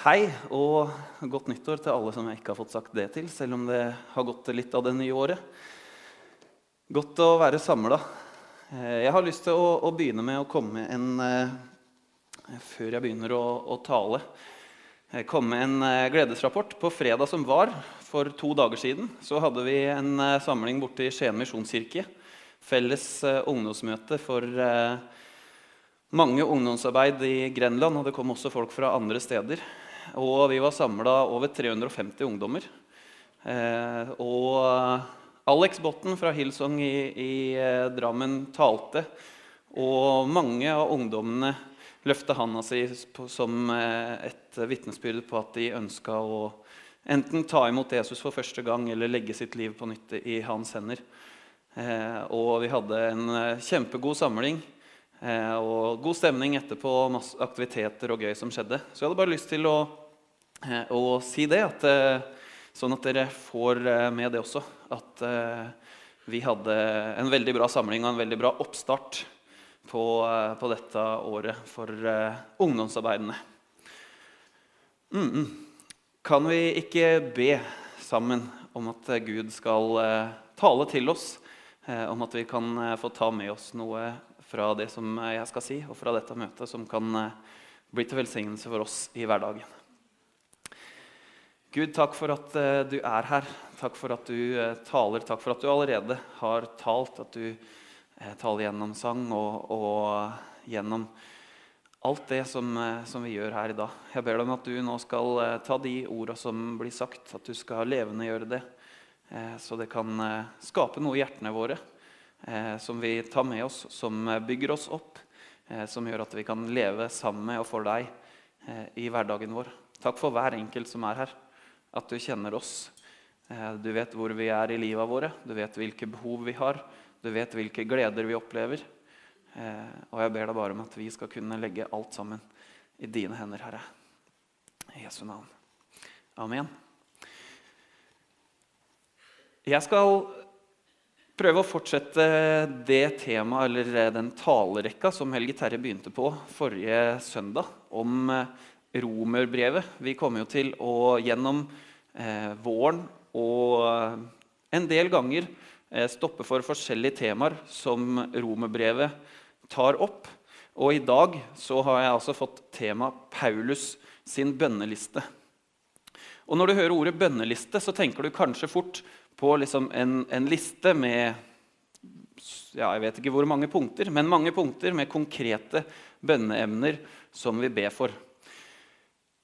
Hei og godt nyttår til alle som jeg ikke har fått sagt det til, selv om det har gått litt av det nye året. Godt å være samla. Jeg har lyst til å, å, begynne med å komme en eh, Før jeg begynner å, å tale, eh, komme en eh, gledesrapport. På fredag som var, for to dager siden, så hadde vi en samling borte i Skien misjonskirke. Felles ungdomsmøte for mange ungdomsarbeid i Grenland, og det kom også folk fra andre steder. Og vi var samla over 350 ungdommer. Eh, og Alex Botten fra Hillsong i, i eh, Drammen talte. Og mange av ungdommene løfta handa si som eh, et vitnesbyrd på at de ønska å enten ta imot Jesus for første gang eller legge sitt liv på nytt i hans hender. Eh, og vi hadde en eh, kjempegod samling. Eh, og god stemning etterpå, masse aktiviteter og gøy som skjedde. Så jeg hadde bare lyst til å, eh, å si det, at, eh, sånn at dere får med det også. At vi hadde en veldig bra samling og en veldig bra oppstart på, på dette året for ungdomsarbeidene. Mm -mm. Kan vi ikke be sammen om at Gud skal tale til oss? Om at vi kan få ta med oss noe fra det som jeg skal si, og fra dette møtet, som kan eh, bli til velsignelse for oss i hverdagen. Gud, takk for at eh, du er her. Takk for at du eh, taler. Takk for at du allerede har talt, at du taler gjennom sang og, og gjennom alt det som, som, vi gjør her i dag. Jeg ber deg om at du nå skal ta de orda som blir sagt, at du skal levendegjøre det, så det kan skape noe i hjertene våre som vi tar med oss, som bygger oss opp, eh, som gjør at vi kan leve sammen med og for deg eh, i hverdagen vår. Takk for hver enkelt som er her, at du kjenner oss. Eh, du vet hvor vi er i livet våre, du vet hvilke behov vi har, du vet hvilke gleder vi opplever. Eh, og jeg ber deg bare om at vi skal kunne legge alt sammen i dine hender, Herre. I Jesu navn. Amen. Jeg skal prøve å fortsette det temaet, eller eh, den talerekka som Helge Terje begynte på forrige søndag, om eh, romerbrevet. Vi kommer jo til å gjennom eh, våren og eh, en del ganger eh, stoppe for forskjellige temaer som romerbrevet tar opp. Og i dag så har jeg altså fått tema Paulus sin bønneliste. Og Når du hører ordet bønneliste, så tenker du kanskje fort på liksom en, en, liste med ja, jeg vet ikke hvor mange punkter, men mange punkter med konkrete bønneemner som vi ber for.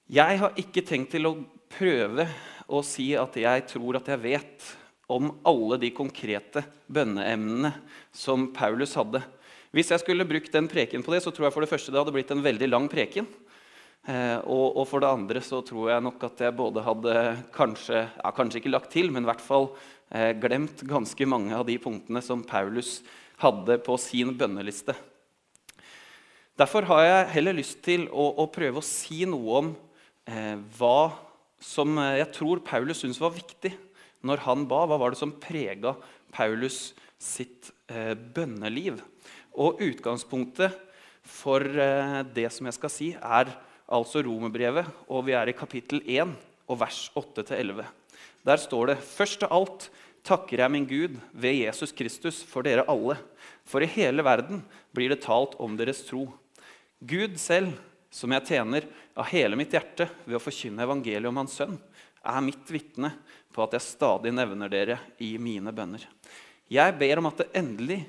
Jeg har ikke tenkt til å prøve å si at jeg tror at jeg vet om alle de konkrete bønneemnene som Paulus hadde. Hvis jeg skulle brukt den preken på det, så tror jeg for det første det hadde blitt en veldig lang preken. Eh, og, og, for det andre så tror jeg nok at jeg både hadde kanskje, ja, kanskje ikke lagt til, men i hvert fall eh, glemt ganske mange av de punktene som Paulus hadde på sin bønneliste. Derfor har jeg heller lyst til å, å prøve å si noe om eh, hva som jeg tror Paulus syntes var viktig når han ba. Hva var det som prega Paulus sitt eh, bønneliv? Og utgangspunktet for eh, det som jeg skal si, er altså romerbrevet, og vi er i kapittel 1 og vers 8-11. Der står det først av alt takker jeg min Gud ved Jesus Kristus for dere alle. For i hele verden blir det talt om deres tro. Gud selv, som jeg tjener av hele mitt hjerte ved å forkynne evangeliet om Hans sønn, er mitt vitne på at jeg stadig nevner dere i mine bønner. Jeg ber om at det endelig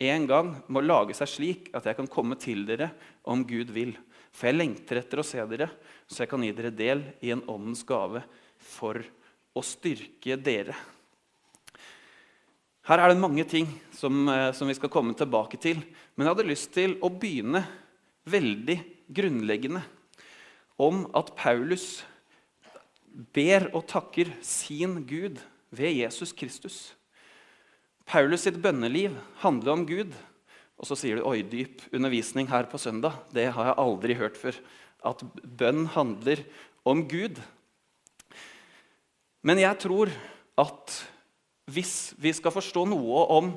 en gang må lage seg slik at jeg kan komme til dere om Gud vil for jeg lengter etter å se dere, så jeg kan gi dere del i en åndens gave for å styrke dere. Her er det mange ting som, eh, som, vi skal komme tilbake til. Men jeg hadde lyst til å begynne veldig grunnleggende om at Paulus ber og takker sin Gud ved Jesus Kristus. Paulus sitt bønneliv handler om Gud. Og så sier du 'oi, dyp undervisning her på søndag'. Det har jeg aldri hørt før. At bønn handler om Gud. Men jeg tror at hvis vi skal forstå noe om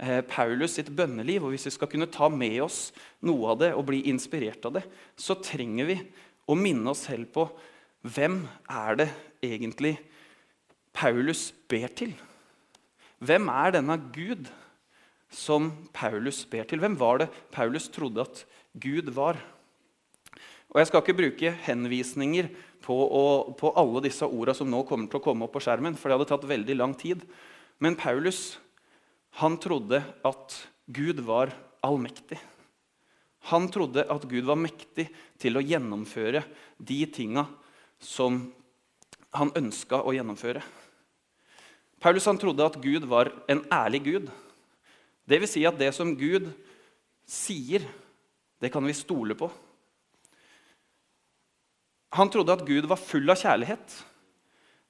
eh, Paulus sitt bønneliv, og hvis vi skal kunne ta med oss noe av det og bli inspirert av det, så trenger vi å minne oss selv på hvem er det egentlig Paulus ber til? Hvem er denne Gud som Paulus ber til? Hvem var det Paulus trodde at Gud var? Og Jeg skal ikke bruke henvisninger på, å, på alle disse orda som nå kommer til å komme opp på skjermen, for det hadde tatt veldig lang tid. Men Paulus han trodde at Gud var allmektig. Han trodde at Gud var mektig til å gjennomføre de tinga som han ønska å gjennomføre. Paulus han trodde at Gud var en ærlig Gud. Det vil si at det som Gud sier, det kan vi stole på. Han trodde at Gud var full av kjærlighet.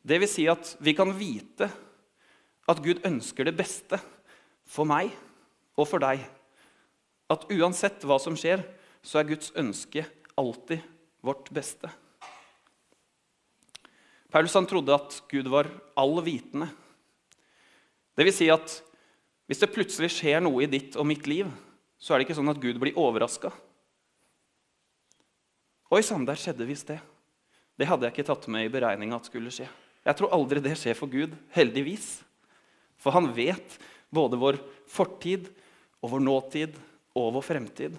Det vil si at vi kan vite at Gud ønsker det beste for meg og for deg. At uansett hva som skjer, så er Guds ønske alltid vårt beste. Paulus han trodde at Gud var allvitende. Det vil si at hvis det plutselig skjer noe i ditt og mitt liv, så er det ikke sånn at Gud blir overraska. Oi sann, der skjedde visst det. Det hadde jeg ikke tatt med i beregninga at skulle skje. Jeg tror aldri det skjer for Gud, heldigvis. For han vet både vår fortid og vår nåtid og vår fremtid.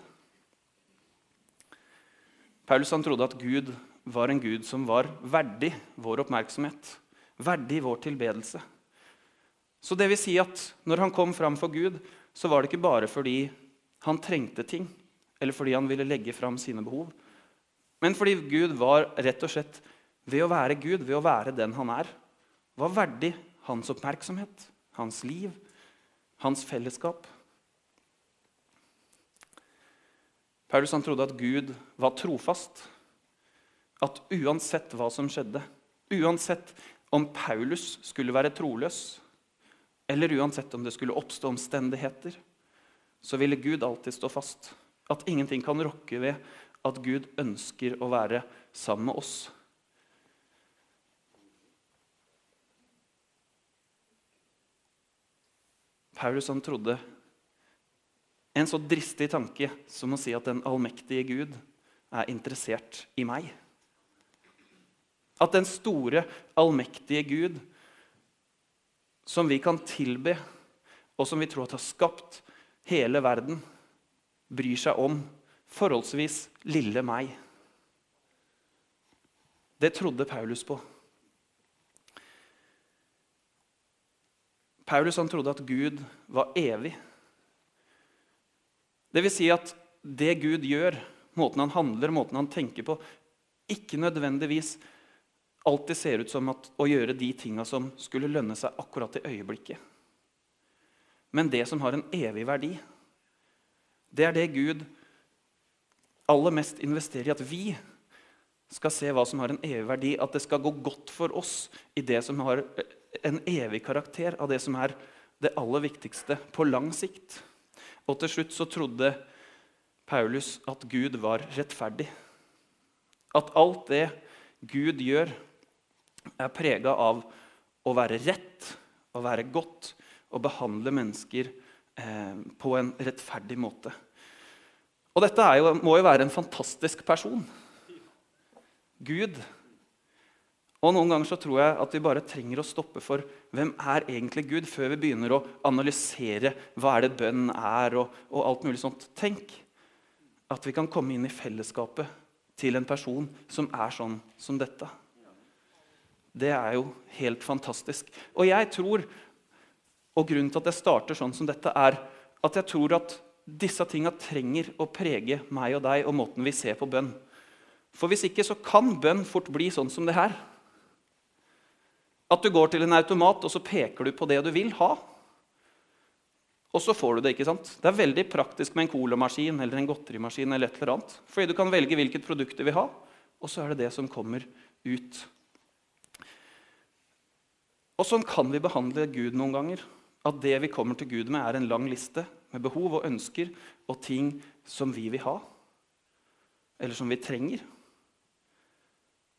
Paulus han trodde at Gud var en Gud som var verdig vår oppmerksomhet, verdig vår tilbedelse. Så det vil si at når han kom fram for Gud, så var det ikke bare fordi han trengte ting, eller fordi han ville legge fram sine behov, men fordi Gud var rett og slett, ved å være Gud, ved å være den han er, var verdig hans oppmerksomhet, hans liv, hans fellesskap. Paulus han trodde at Gud var trofast. At uansett hva som skjedde, uansett om Paulus skulle være troløs, eller uansett om det skulle oppstå omstendigheter, så ville Gud alltid stå fast. At ingenting kan rokke ved at Gud ønsker å være sammen med oss. Paulus han trodde en så dristig tanke som å si at den allmektige Gud er interessert i meg. At den store, allmektige Gud, som vi kan tilbe, og som vi tror at har skapt hele verden, bryr seg om forholdsvis lille meg. Det trodde Paulus på. Paulus trodde at Gud var evig. Det vil si at det Gud gjør, måten han handler, måten han tenker på, ikke nødvendigvis alltid ser ut som at, å gjøre de tinga som skulle lønne seg akkurat i øyeblikket. Men det som har en evig verdi, det er det Gud aller mest investerer i at vi skal se hva som har en evig verdi, at det skal gå godt for oss i det som har en evig karakter, av det som er det aller viktigste på lang sikt. Og til slutt så trodde Paulus at Gud var rettferdig. At alt det Gud gjør, er prega av å være rett, å være godt og behandle mennesker eh, på en rettferdig måte. Og dette jo, må jo være en fantastisk person. Gud. Og Noen ganger så tror jeg at vi bare trenger å stoppe for hvem er egentlig Gud, før vi begynner å analysere hva er det bønn er, og, og alt mulig sånt. Tenk at vi kan komme inn i fellesskapet til en person som er sånn som dette. Det er jo helt fantastisk. Og jeg tror, og grunnen til at jeg starter sånn som dette, er at jeg tror at disse tinga trenger å prege meg og deg og måten vi ser på bønn. For hvis ikke så kan bønn fort bli sånn som det her. At du går til en automat og så peker du på det du vil ha. Og så får du det. ikke sant? Det er veldig praktisk med en colamaskin eller en godterimaskin. eller et eller annet. Fordi du kan velge hvilket produkt du vil ha, og så er det det som kommer ut. Og sånn kan vi behandle Gud noen ganger. At det vi kommer til Gud med, er en lang liste med behov og ønsker og ting som vi vil ha, eller som vi trenger.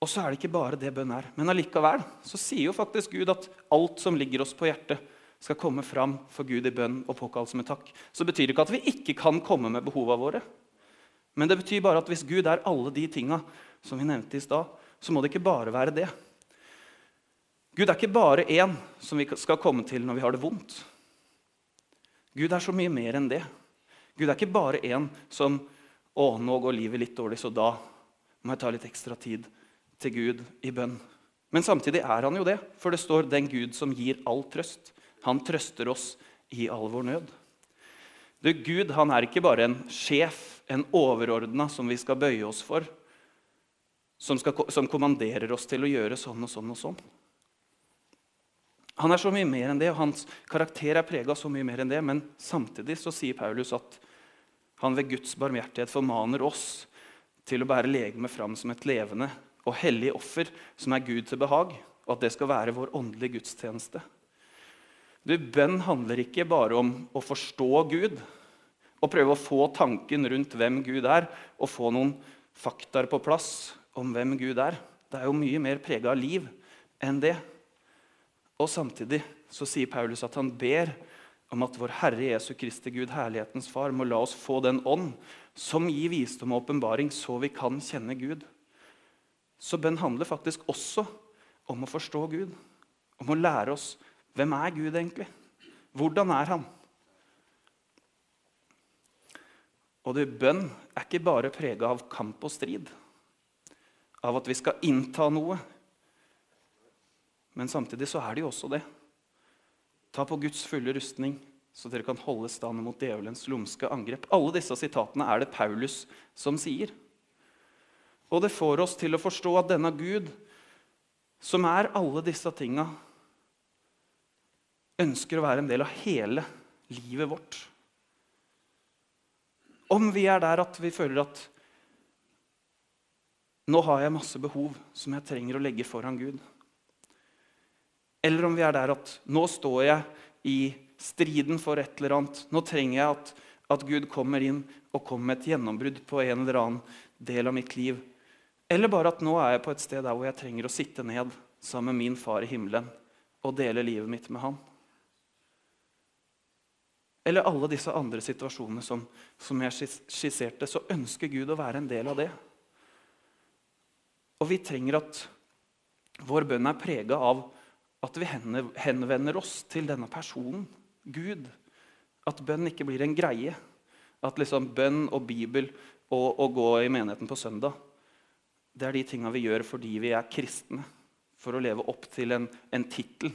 Og så er det ikke bare det bønn er. Men allikevel så sier jo faktisk Gud at alt som ligger oss på hjertet, skal komme fram for Gud i bønn og påkallelse med takk. Så betyr det ikke at vi ikke kan komme med behova våre. Men det betyr bare at hvis Gud er alle de tinga som vi nevnte i stad, så må det ikke bare være det. Gud er ikke bare én som vi skal komme til når vi har det vondt. Gud er så mye mer enn det. Gud er ikke bare en som Å, nå går livet litt dårlig, så da må jeg ta litt ekstra tid til Gud i bønn. Men samtidig er han jo det, for det står 'den Gud som gir all trøst'. Han trøster oss i all vår nød. Du, Gud han er ikke bare en sjef, en overordna som vi skal bøye oss for, som, skal, som kommanderer oss til å gjøre sånn og sånn og sånn. Han er så mye mer enn det, og hans karakter er prega så mye mer enn det. Men samtidig så sier Paulus at han ved Guds barmhjertighet formaner oss til å bære legemet fram som et levende og hellig offer som er Gud til behag, og at det skal være vår åndelige gudstjeneste. Du, Bønn handler ikke bare om å forstå Gud og prøve å få tanken rundt hvem Gud er, og få noen faktaer på plass om hvem Gud er. Det er jo mye mer prega av liv enn det. Og samtidig så sier Paulus at han ber om at vår Herre Jesu Kristi Gud, herlighetens Far, må la oss få den ånd som gir visdom og åpenbaring, så vi kan kjenne Gud. Så bønn handler faktisk også om å forstå Gud, om å lære oss hvem er Gud egentlig Hvordan er han? Og det, bønn er ikke bare prega av kamp og strid, av at vi skal innta noe men samtidig så er det jo også det. Ta på Guds fulle rustning, så dere kan holde stand mot djevelens lumske angrep. Alle disse sitatene er det Paulus som sier. Og det får oss til å forstå at denne Gud, som er alle disse tinga, ønsker å være en del av hele livet vårt. Om vi er der at vi føler at nå har jeg masse behov som jeg trenger å legge foran Gud. Eller om vi er der at nå står jeg i striden for et eller annet. Nå trenger jeg at, at Gud kommer inn og kommer med et gjennombrudd på en eller annen del av mitt liv. Eller bare at nå er jeg på et sted der hvor jeg trenger å sitte ned sammen med min far i himmelen og dele livet mitt med han. Eller alle disse andre situasjonene som, som jeg skisserte, så ønsker Gud å være en del av det. Og vi trenger at vår bønn er prega av at vi henvender oss til denne personen, Gud. At bønn ikke blir en greie. At liksom bønn og Bibel og å gå i menigheten på søndag det er de tinga vi gjør fordi vi er kristne. For å leve opp til en, en tittel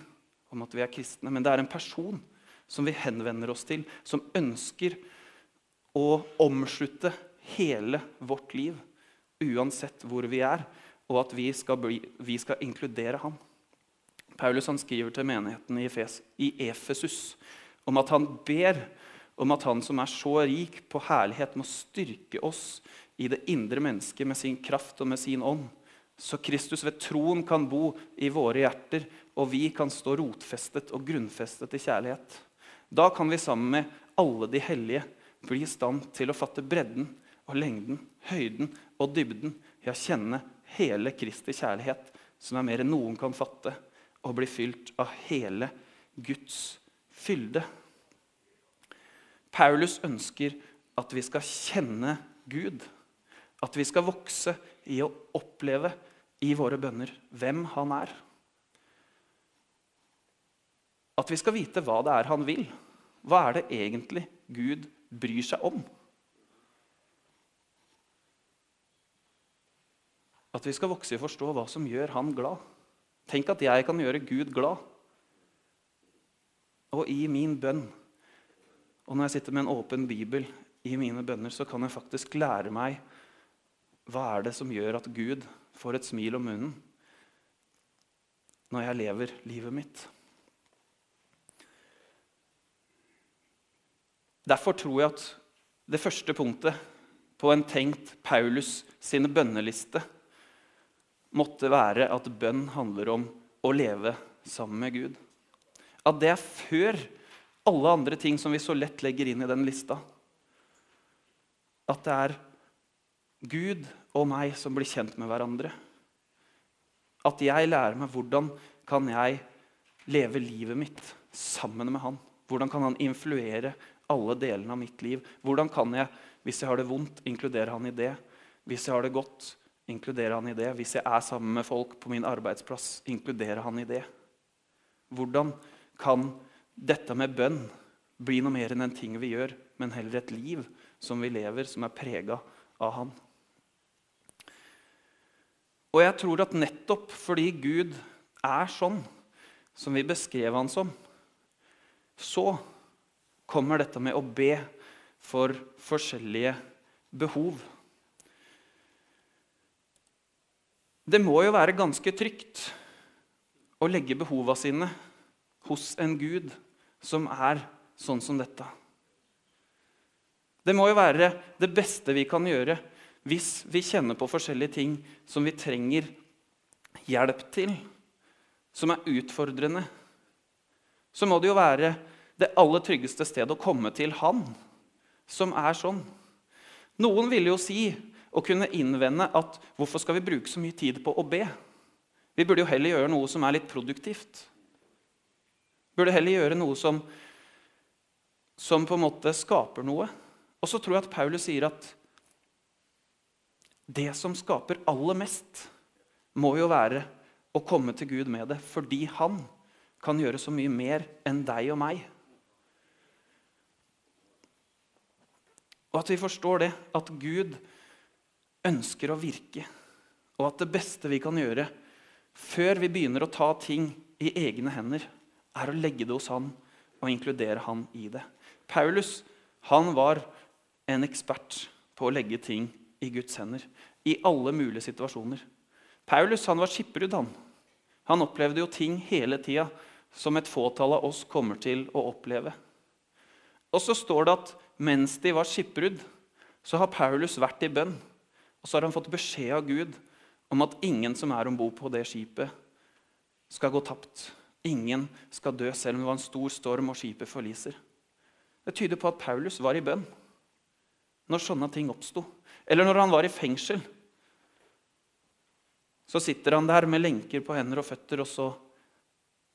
om at vi er kristne. Men det er en person som vi henvender oss til, som ønsker å omslutte hele vårt liv, uansett hvor vi er, og at vi skal, bli, vi skal inkludere ham. Paulus skriver til menigheten i, i Efesus om at han ber om at han som er så rik på herlighet, må styrke oss i det indre mennesket med sin kraft og med sin ånd, så Kristus ved troen kan bo i våre hjerter, og vi kan stå rotfestet og grunnfestet i kjærlighet. Da kan vi sammen med alle de hellige bli i stand til å fatte bredden og lengden, høyden og dybden, ja, kjenne hele Kristi kjærlighet, som er mer enn noen kan fatte og bli fylt av hele Guds fylde. Paulus ønsker at vi skal kjenne Gud. At vi skal vokse i å oppleve i våre bønner hvem han er. At vi skal vite hva det er han vil. Hva er det egentlig Gud bryr seg om? At vi skal vokse i å forstå hva som gjør han glad. Tenk at jeg kan gjøre Gud glad. Og i min bønn, og når jeg sitter med en åpen bibel i mine bønner, så kan jeg faktisk lære meg hva er det som gjør at Gud får et smil om munnen når jeg lever livet mitt. Derfor tror jeg at det første punktet på en tenkt Paulus sine bønneliste måtte være at bønn handler om å leve sammen med Gud. At det er før alle andre ting som vi så lett legger inn i den lista. At det er Gud og meg som blir kjent med hverandre. At jeg lærer meg hvordan kan jeg leve livet mitt sammen med han. Hvordan kan han influere alle delene av mitt liv? Hvordan kan jeg, hvis jeg har det vondt, inkludere han i det? Hvis jeg har det godt, inkludere han i det. Hvis jeg er sammen med folk på min arbeidsplass, inkludere han i det. Hvordan kan dette med bønn bli noe mer enn en ting vi gjør, men heller et liv som vi lever, som er prega av Han? Og jeg tror at nettopp fordi Gud er sånn som vi beskrev han som, så kommer dette med å be for forskjellige behov. Det må jo være ganske trygt å legge behova sine hos en gud som er sånn som dette. Det må jo være det beste vi kan gjøre hvis vi kjenner på forskjellige ting som vi trenger hjelp til, som er utfordrende. Så må det jo være det aller tryggeste stedet å komme til Han som er sånn. Noen ville jo si og kunne innvende at hvorfor skal vi bruke så mye tid på å be? Vi burde jo heller gjøre noe som er litt produktivt. Burde heller gjøre noe som, som på en måte skaper noe. Og så tror jeg at Paulus sier at det som skaper aller mest, må jo være å komme til Gud med det, fordi han kan gjøre så mye mer enn deg og meg. Og at vi forstår det, at Gud ønsker å virke, og at det beste vi kan gjøre før vi begynner å ta ting i egne hender, er å legge det hos han og inkludere han i det. Paulus han var en ekspert på å legge ting i Guds hender. I alle mulige situasjoner. Paulus han var skipperudd. Han. han opplevde jo ting hele tida som et fåtall av oss kommer til å oppleve. Og så står det at mens de var skipperudd, så har Paulus vært i bønn. Og så har han fått beskjed av Gud om at ingen som er om bord på det skipet, skal gå tapt. Ingen skal dø selv om det var en stor storm og skipet forliser. Det tyder på at Paulus var i bønn når sånne ting oppsto. Eller når han var i fengsel. Så sitter han der med lenker på hender og føtter, og så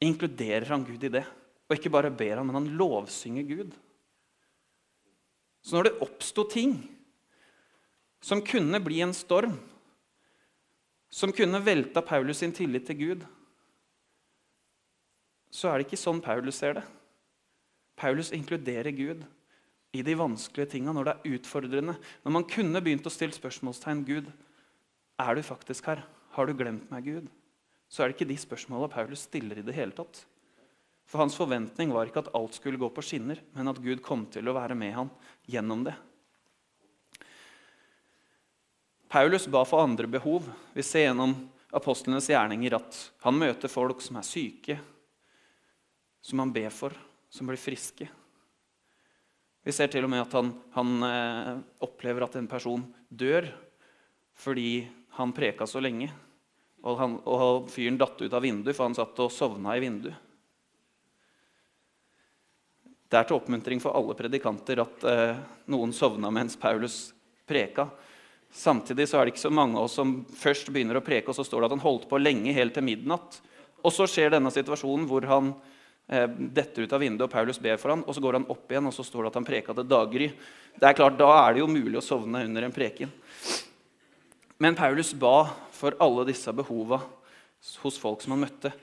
inkluderer han Gud i det. Og ikke bare ber han, men han lovsynger Gud. Så når det oppsto ting som kunne bli en storm, som kunne velta Paulus sin tillit til Gud, så er det ikke sånn Paulus ser det. Paulus inkluderer Gud i de vanskelige tinga når det er utfordrende. Når man kunne begynt å stille spørsmålstegn Gud, er du faktisk her? Har du glemt meg, Gud? Så er det ikke de spørsmåla Paulus stiller i det hele tatt. For hans forventning var ikke at alt skulle gå på skinner, men at Gud kom til å være med han gjennom det. Paulus ba for andre behov. Vi ser gjennom apostlenes gjerninger at han møter folk som er syke, som han ber for, som blir friske. Vi ser til og med at han, han eh, opplever at en person dør fordi han preka så lenge. Og, han, og fyren datt ut av vinduet, for han satt og sovna i vinduet. Det er til oppmuntring for alle predikanter at eh, noen sovna mens Paulus preka. Samtidig så er det ikke så mange av oss som først begynner å preke, og så står det at han holdt på lenge, helt til midnatt. Og så skjer denne situasjonen hvor han eh, detter ut av vinduet, og Paulus ber for ham, og så går han opp igjen, og så står det at han preka til daggry. Det er klart, Da er det jo mulig å sovne under en preken. Men Paulus ba for alle disse behova hos folk som han møtte.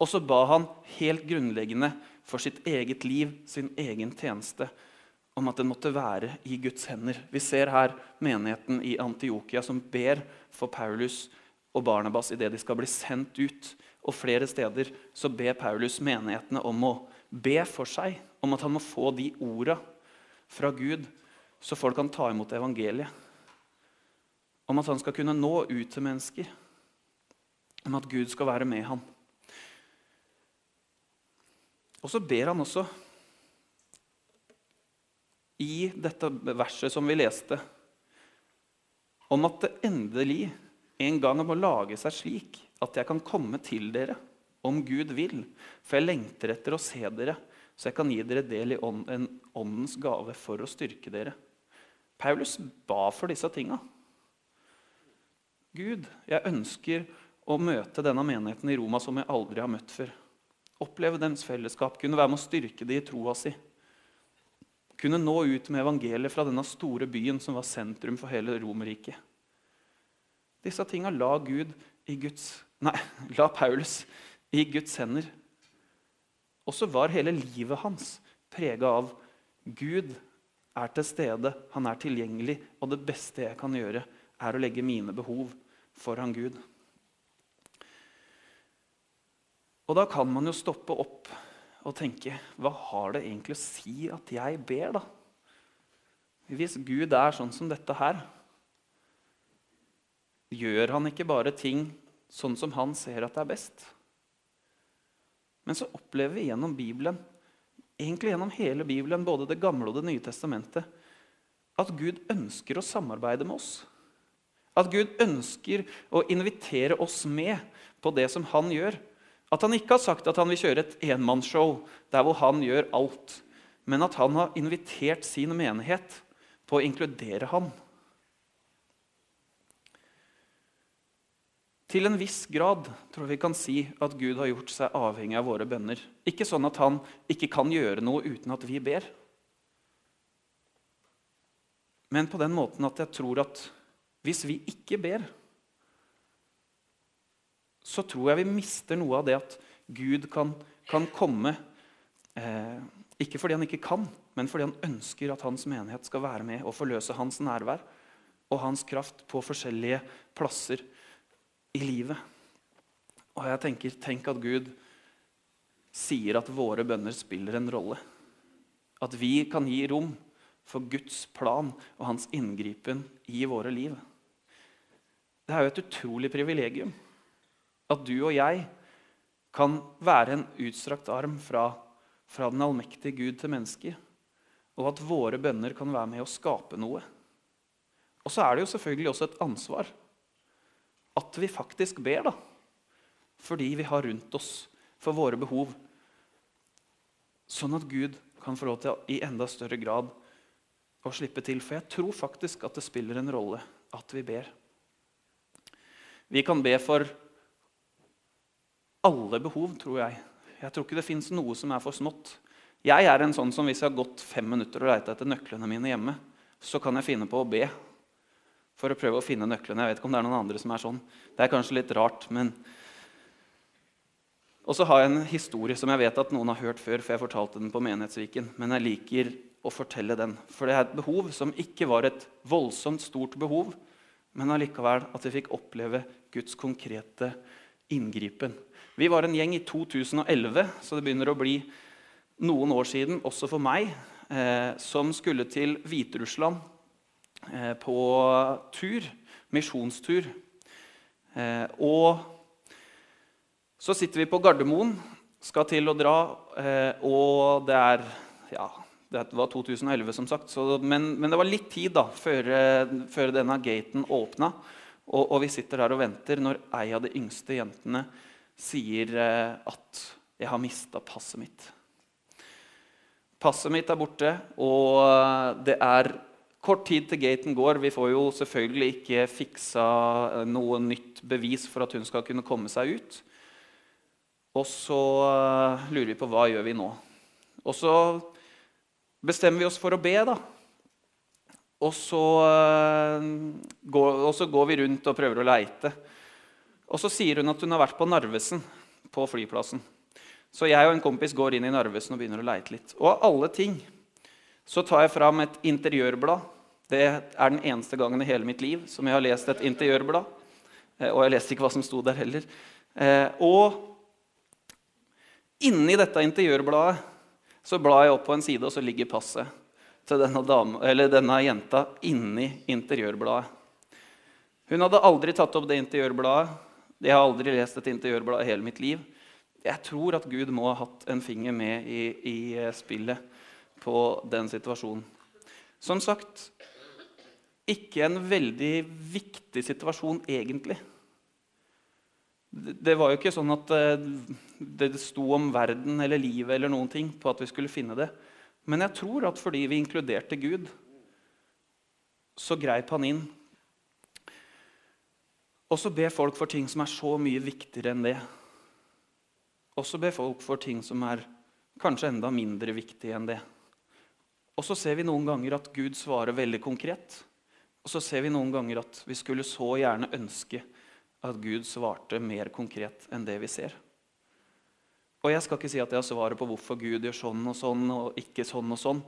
Og så ba han helt grunnleggende for sitt eget liv, sin egen tjeneste om at den måtte være i Guds hender. Vi ser her menigheten i Antiokia som ber for Paulus og Barnabas idet de skal bli sendt ut. Og flere steder så ber Paulus menighetene om å be for seg, om at han må få de orda fra Gud, så folk kan ta imot evangeliet. Om at han skal kunne nå ut til mennesker. Om at Gud skal være med ham. Og så ber han også i dette verset som vi leste, om at det endelig en gang må lage seg slik at jeg kan komme til dere om Gud vil. For jeg lengter etter å se dere, så jeg kan gi dere del i en åndens gave for å styrke dere. Paulus ba for disse tinga. Gud, jeg ønsker å møte denne menigheten i Roma som jeg aldri har møtt før. Oppleve deres fellesskap, kunne være med å styrke det i troa si kunne nå ut med evangeliet fra denne store byen som var sentrum for hele Romerriket. Disse tinga la, la Paulus i Guds hender. Og så var hele livet hans prega av Gud er til stede, han er tilgjengelig, og det beste jeg kan gjøre, er å legge mine behov foran Gud. Og da kan man jo stoppe opp og tenke Hva har det egentlig å si at jeg ber, da? Hvis Gud er sånn som dette her, gjør han ikke bare ting sånn som han ser at det er best? Men så opplever vi gjennom Bibelen, egentlig gjennom hele Bibelen, både Det gamle og Det nye testamentet, at Gud ønsker å samarbeide med oss. At Gud ønsker å invitere oss med på det som han gjør. At han ikke har sagt at han vil kjøre et enmannsshow der hvor han gjør alt, men at han har invitert sin menighet på å inkludere ham. Til en viss grad tror vi kan si at Gud har gjort seg avhengig av våre bønner. Ikke sånn at han ikke kan gjøre noe uten at vi ber. Men på den måten at jeg tror at hvis vi ikke ber, så tror jeg vi mister noe av det at Gud kan, kan komme eh, Ikke fordi han ikke kan, men fordi han ønsker at hans menighet skal være med og forløse hans nærvær og hans kraft på forskjellige plasser i livet. Og jeg tenker, Tenk at Gud sier at våre bønner spiller en rolle. At vi kan gi rom for Guds plan og hans inngripen i våre liv. Det er jo et utrolig privilegium at du og jeg kan være en utstrakt arm fra, fra den allmektige Gud til mennesket. Og at våre bønner kan være med å skape noe. Og så er det jo selvfølgelig også et ansvar at vi faktisk ber, da. Fordi vi har rundt oss for våre behov. Sånn at Gud kan få lov til i enda større grad å slippe til. For jeg tror faktisk at det spiller en rolle at vi ber. Vi kan be for alle behov, tror jeg. Jeg tror ikke det fins noe som er for smått. Jeg er en sånn som hvis jeg har gått fem minutter og leita etter nøklene mine hjemme, så kan jeg finne på å be for å prøve å finne nøklene. Jeg vet ikke om det er noen andre som er sånn. Det er kanskje litt rart, men Og så har jeg en historie som jeg vet at noen har hørt før, for jeg fortalte den på Menighetsviken, men jeg liker å fortelle den. For det er et behov som ikke var et voldsomt stort behov, men allikevel at vi fikk oppleve Guds konkrete inngripen. Vi var en gjeng i 2011, så det begynner å bli noen år siden, også for meg, eh, som skulle til Hviterussland Eh, på tur, misjonstur. Eh, og så sitter vi på Gardermoen, skal til å dra, eh, og det er ja, det var 2011, som sagt. Så, men, men, det var litt tid da, før, før denne gaten åpna. Og, og, vi sitter der og venter når ei av de yngste jentene sier at 'jeg har mista passet mitt'. Passet mitt er borte, og det er Kort tid til gaten går. Vi får jo selvfølgelig ikke fiksa eh, noe nytt bevis for at hun skal kunne komme seg ut. Og så eh, lurer vi på hva gjør vi nå. Og så bestemmer vi oss for å be, da. Og så, eh, går, og så går vi rundt og prøver å leite. Og så sier hun at hun har vært på Narvesen, på flyplassen. Så jeg og en kompis går inn i Narvesen og begynner å leite litt. Og av alle ting så tar jeg fram et interiørblad det er den eneste gangen i hele mitt liv som jeg har lest et interiørblad. Eh, og jeg leste ikke hva som sto der heller. Eh, og inni dette interiørbladet så blar jeg opp på en side, og så ligger passet til denne, dame, denne jenta inni interiørbladet. Hun hadde aldri tatt opp det interiørbladet. Jeg har aldri lest et interiørblad i hele mitt liv. Jeg tror at Gud må ha hatt en finger med i, i spillet på den situasjonen. Som sagt, ikke en veldig viktig situasjon, egentlig. Det var jo ikke sånn at eh, det sto om verden eller livet eller noen ting på at vi skulle finne det. Men jeg tror at fordi vi inkluderte Gud, så greip han inn. Og så be folk for ting som er så mye viktigere enn det. Og så be folk for ting som er kanskje enda mindre viktige enn det. Og så ser vi noen ganger at Gud svarer veldig konkret. Og så ser vi noen ganger at vi skulle så gjerne ønske at Gud svarte mer konkret enn det vi ser. Og jeg skal ikke si at jeg har svaret på hvorfor Gud gjør sånn og sånn og ikke sånn og sånn.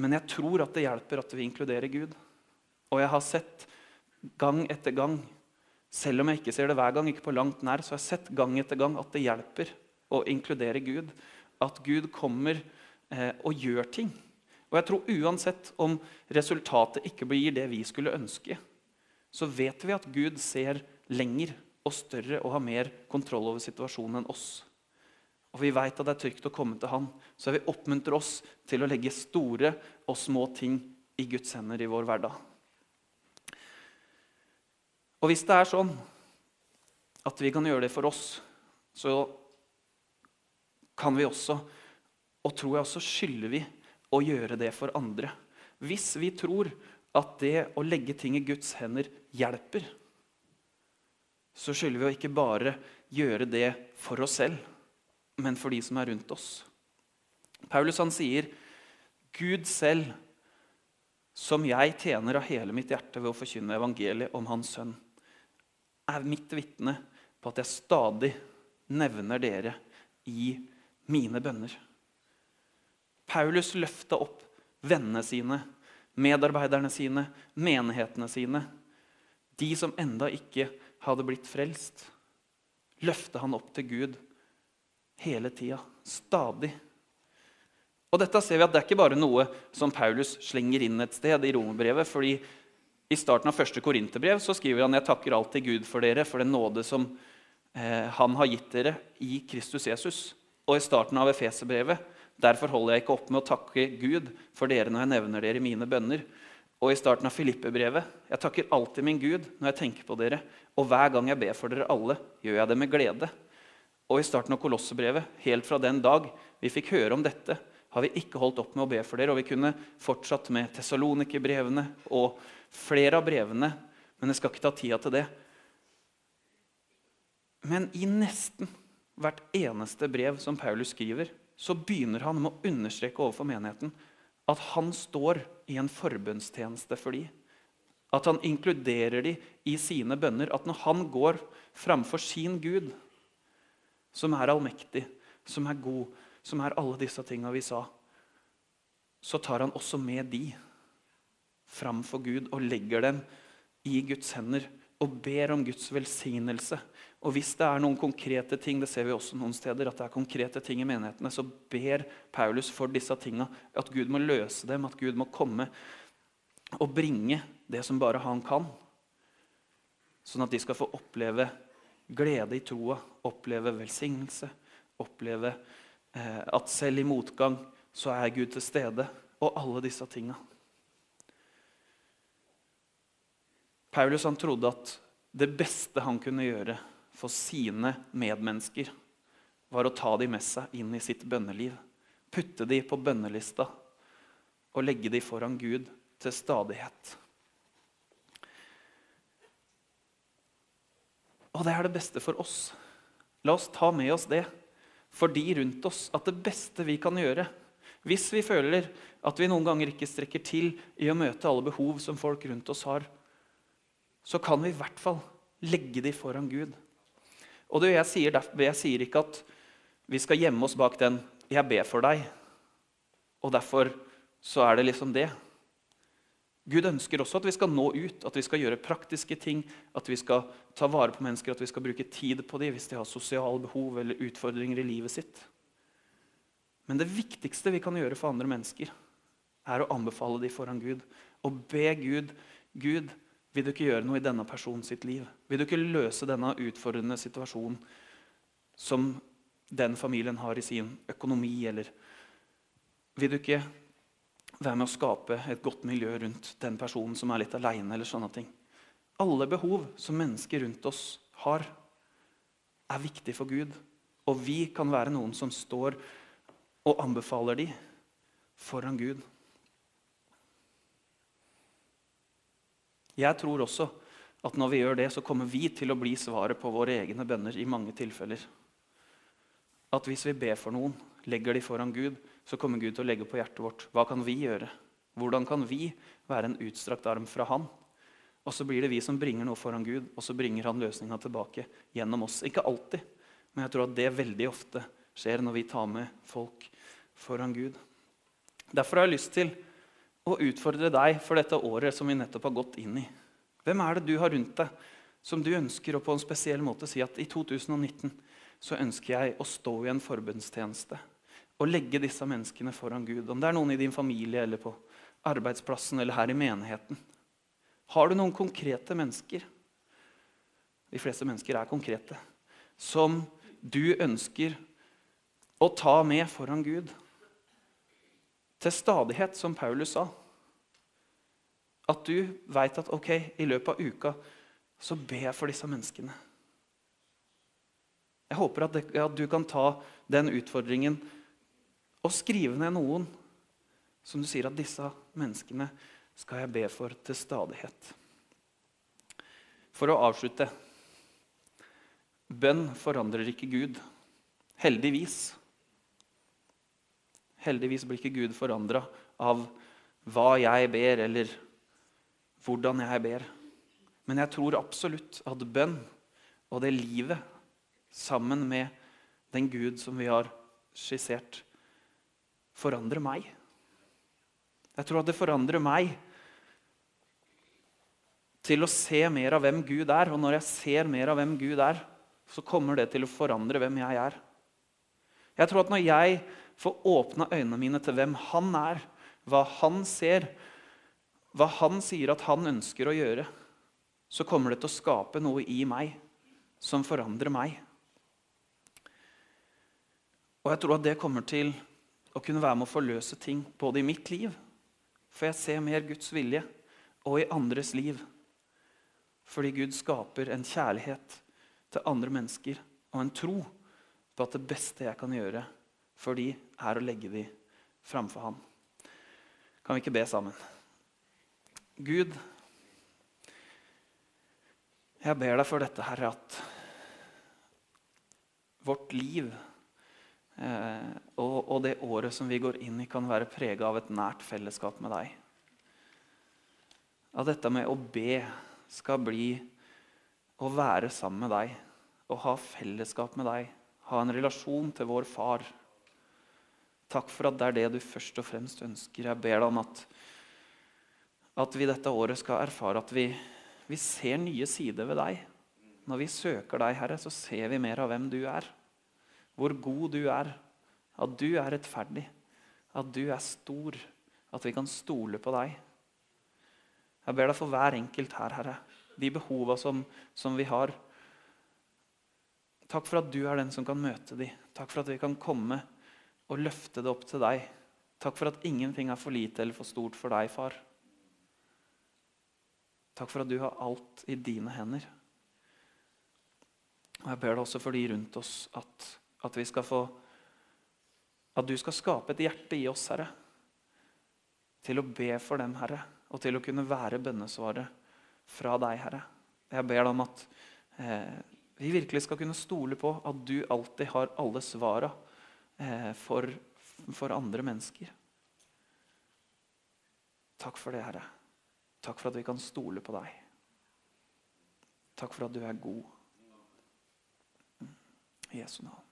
Men jeg tror at det hjelper at vi inkluderer Gud. Og jeg har sett gang etter gang, selv om jeg ikke ser det hver gang, ikke på langt nær, så har jeg sett gang etter gang at det hjelper å inkludere Gud. At Gud kommer eh, og gjør ting. Og jeg tror uansett om resultatet ikke blir det vi skulle ønske, så vet vi at Gud ser lenger og større og har mer kontroll over situasjonen enn oss og vi veit at det er trygt å komme til Han, så vi oppmuntrer oss til å legge store og små ting i Guds hender i vår hverdag. Og hvis det er sånn at vi kan gjøre det for oss, så kan vi også, og tror jeg også skylder vi, å gjøre det for andre. Hvis vi tror at det å legge ting i Guds hender hjelper, så skylder vi å ikke bare gjøre det for oss selv men for de som er rundt oss. Paulus han sier, 'Gud selv, som jeg tjener av hele mitt hjerte ved å forkynne evangeliet om Hans sønn', er mitt vitne på at jeg stadig nevner dere i mine bønner. Paulus løfta opp vennene sine, medarbeiderne sine, menighetene sine. De som enda ikke hadde blitt frelst, løfta han opp til Gud hele tida. Stadig. Og dette ser vi at Det er ikke bare noe som Paulus slenger inn et sted i romerbrevet. fordi I starten av første korinterbrev skriver han jeg takker alltid Gud for dere for den nåde som eh, han har gitt dere i Kristus Jesus. Og i starten av Efeserbrevet derfor holder jeg ikke opp med å takke Gud for dere når jeg nevner dere i mine bønner. Og i starten av Filippe-brevet jeg takker alltid min Gud når jeg tenker på dere. Og hver gang jeg ber for dere alle, gjør jeg det med glede og i starten av Kolossebrevet, helt fra den dag vi fikk høre om dette, har vi ikke holdt opp med å be for dere. Og vi kunne fortsatt med Tessalonikerbrevene og flere av brevene, men jeg skal ikke ta tida til det. Men i nesten hvert eneste brev som Paulus skriver, så begynner han med å understreke overfor menigheten at han står i en forbønnstjeneste for dem. At han inkluderer dem i sine bønner. At når han går framfor sin Gud, som er allmektig, som er god, som er alle disse tinga vi sa, så tar han også med de fram for Gud og legger dem i Guds hender og ber om Guds velsignelse. Og hvis det er noen konkrete ting, det ser vi også noen steder, at det er konkrete ting i menighetene, så ber Paulus for disse tinga, at Gud må løse dem, at Gud må komme og bringe det som bare han kan. Sånn at de skal få oppleve glede i troa, oppleve velsignelse, oppleve at selv i motgang så er Gud til stede, og alle disse tinga. Paulus han trodde at det beste han kunne gjøre for sine medmennesker, var å ta dem med seg inn i sitt bønneliv. Putte dem på bønnelista og legge dem foran Gud til stadighet. Og det er det beste for oss. La oss ta med oss det for de rundt oss. At det beste vi kan gjøre, hvis vi føler at vi noen ganger ikke strekker til i å møte alle behov som folk rundt oss har, så kan vi i hvert fall legge de foran Gud. Og det, jeg, sier, jeg sier ikke at vi skal gjemme oss bak den 'jeg ber for deg', og derfor så er det liksom det. Gud ønsker også at vi skal nå ut, at vi skal gjøre praktiske ting, at vi skal ta vare på mennesker, at vi skal bruke tid på dem hvis de har sosiale behov eller utfordringer i livet sitt. Men det viktigste vi kan gjøre for andre mennesker, er å anbefale dem foran Gud og be Gud Gud, vil du ikke gjøre noe i denne personen sitt liv? Vil du ikke løse denne utfordrende situasjonen som den familien har i sin økonomi? Eller vil du ikke være med å skape et godt miljø rundt den personen som er litt aleine. Eller sånne ting. Alle behov som mennesker rundt oss har, er viktig for Gud. Og vi kan være noen som står og anbefaler de foran Gud. Jeg tror også at når vi gjør det, så kommer vi til å bli svaret på våre egne bønner i mange tilfeller. At hvis vi ber for noen, legger de foran Gud, så kommer Gud til å legge på hjertet vårt hva kan vi gjøre Hvordan kan vi være en utstrakt arm fra Han? Og så blir det vi som bringer noe foran Gud, og så bringer han løsninga tilbake gjennom oss. Ikke alltid, men jeg tror at det veldig ofte skjer når vi tar med folk foran Gud. Derfor har jeg lyst til å utfordre deg for dette året som vi nettopp har gått inn i. Hvem er det du har rundt deg som du ønsker å på en spesiell måte si at i 2019 så ønsker jeg å stå i en forbundstjeneste og legge disse menneskene foran Gud? Om det er noen i din familie eller på arbeidsplassen eller her i menigheten. Har du noen konkrete mennesker de fleste mennesker er konkrete som du ønsker å ta med foran Gud? Til stadighet, som Paulus sa. At du veit at ok, i løpet av uka så ber jeg for disse menneskene. Jeg håper at, det, at du kan ta den utfordringen og skrive ned noen som du sier at disse menneskene skal jeg be for til stadighet. For å avslutte Bønn forandrer ikke Gud. Heldigvis. Heldigvis blir ikke Gud forandra av hva jeg ber, eller hvordan jeg ber. Men jeg tror absolutt at bønn og det livet sammen med den Gud som vi har skissert, forandrer meg. Jeg tror at det forandrer meg til å se mer av hvem Gud er. Og når jeg ser mer av hvem Gud er, så kommer det til å forandre hvem jeg er. Jeg tror at når jeg får åpna øynene mine til hvem Han er, hva Han ser, hva Han sier at Han ønsker å gjøre, så kommer det til å skape noe i meg som forandrer meg. Og jeg tror at det kommer til å kunne være med å forløse ting både i mitt liv, for jeg ser mer Guds vilje, og i andres liv. Fordi Gud skaper en kjærlighet til andre mennesker og en tro på at det beste jeg kan gjøre for de er å legge de framfor ham. Kan vi ikke be sammen? Gud, jeg ber deg for dette, Herre, at vårt liv og, og, det året som vi går inn i, kan være prega av et nært fellesskap med deg. At dette med å be skal bli å være sammen med deg, å ha fellesskap med deg, ha en relasjon til vår far. Takk for at det er det du først og fremst ønsker. Jeg ber deg om at, at vi dette året skal erfare at vi, vi ser nye sider ved deg. Når vi søker deg, Herre, så ser vi mer av hvem du er. Hvor god du er. At du er rettferdig. At du er stor. At vi kan stole på deg. Jeg ber deg for hver enkelt her, Herre de behova som, som, vi har. Takk for at du er den som kan møte dem. Takk for at vi kan komme og løfte det opp til deg. Takk for at ingenting er for lite eller for stort for deg, far. Takk for at du har alt i dine hender. Og Jeg ber deg også for de rundt oss at, at vi skal få At du skal skape et hjerte i oss, Herre, til å be for dem, Herre, og til å kunne være bønnesvaret fra deg, Herre. Jeg ber deg om at eh, vi virkelig skal kunne stole på at du alltid har alle svara eh, for, for andre mennesker. Takk for det, Herre. Takk for at vi kan stole på deg. Takk for at du er god. I Jesu navn.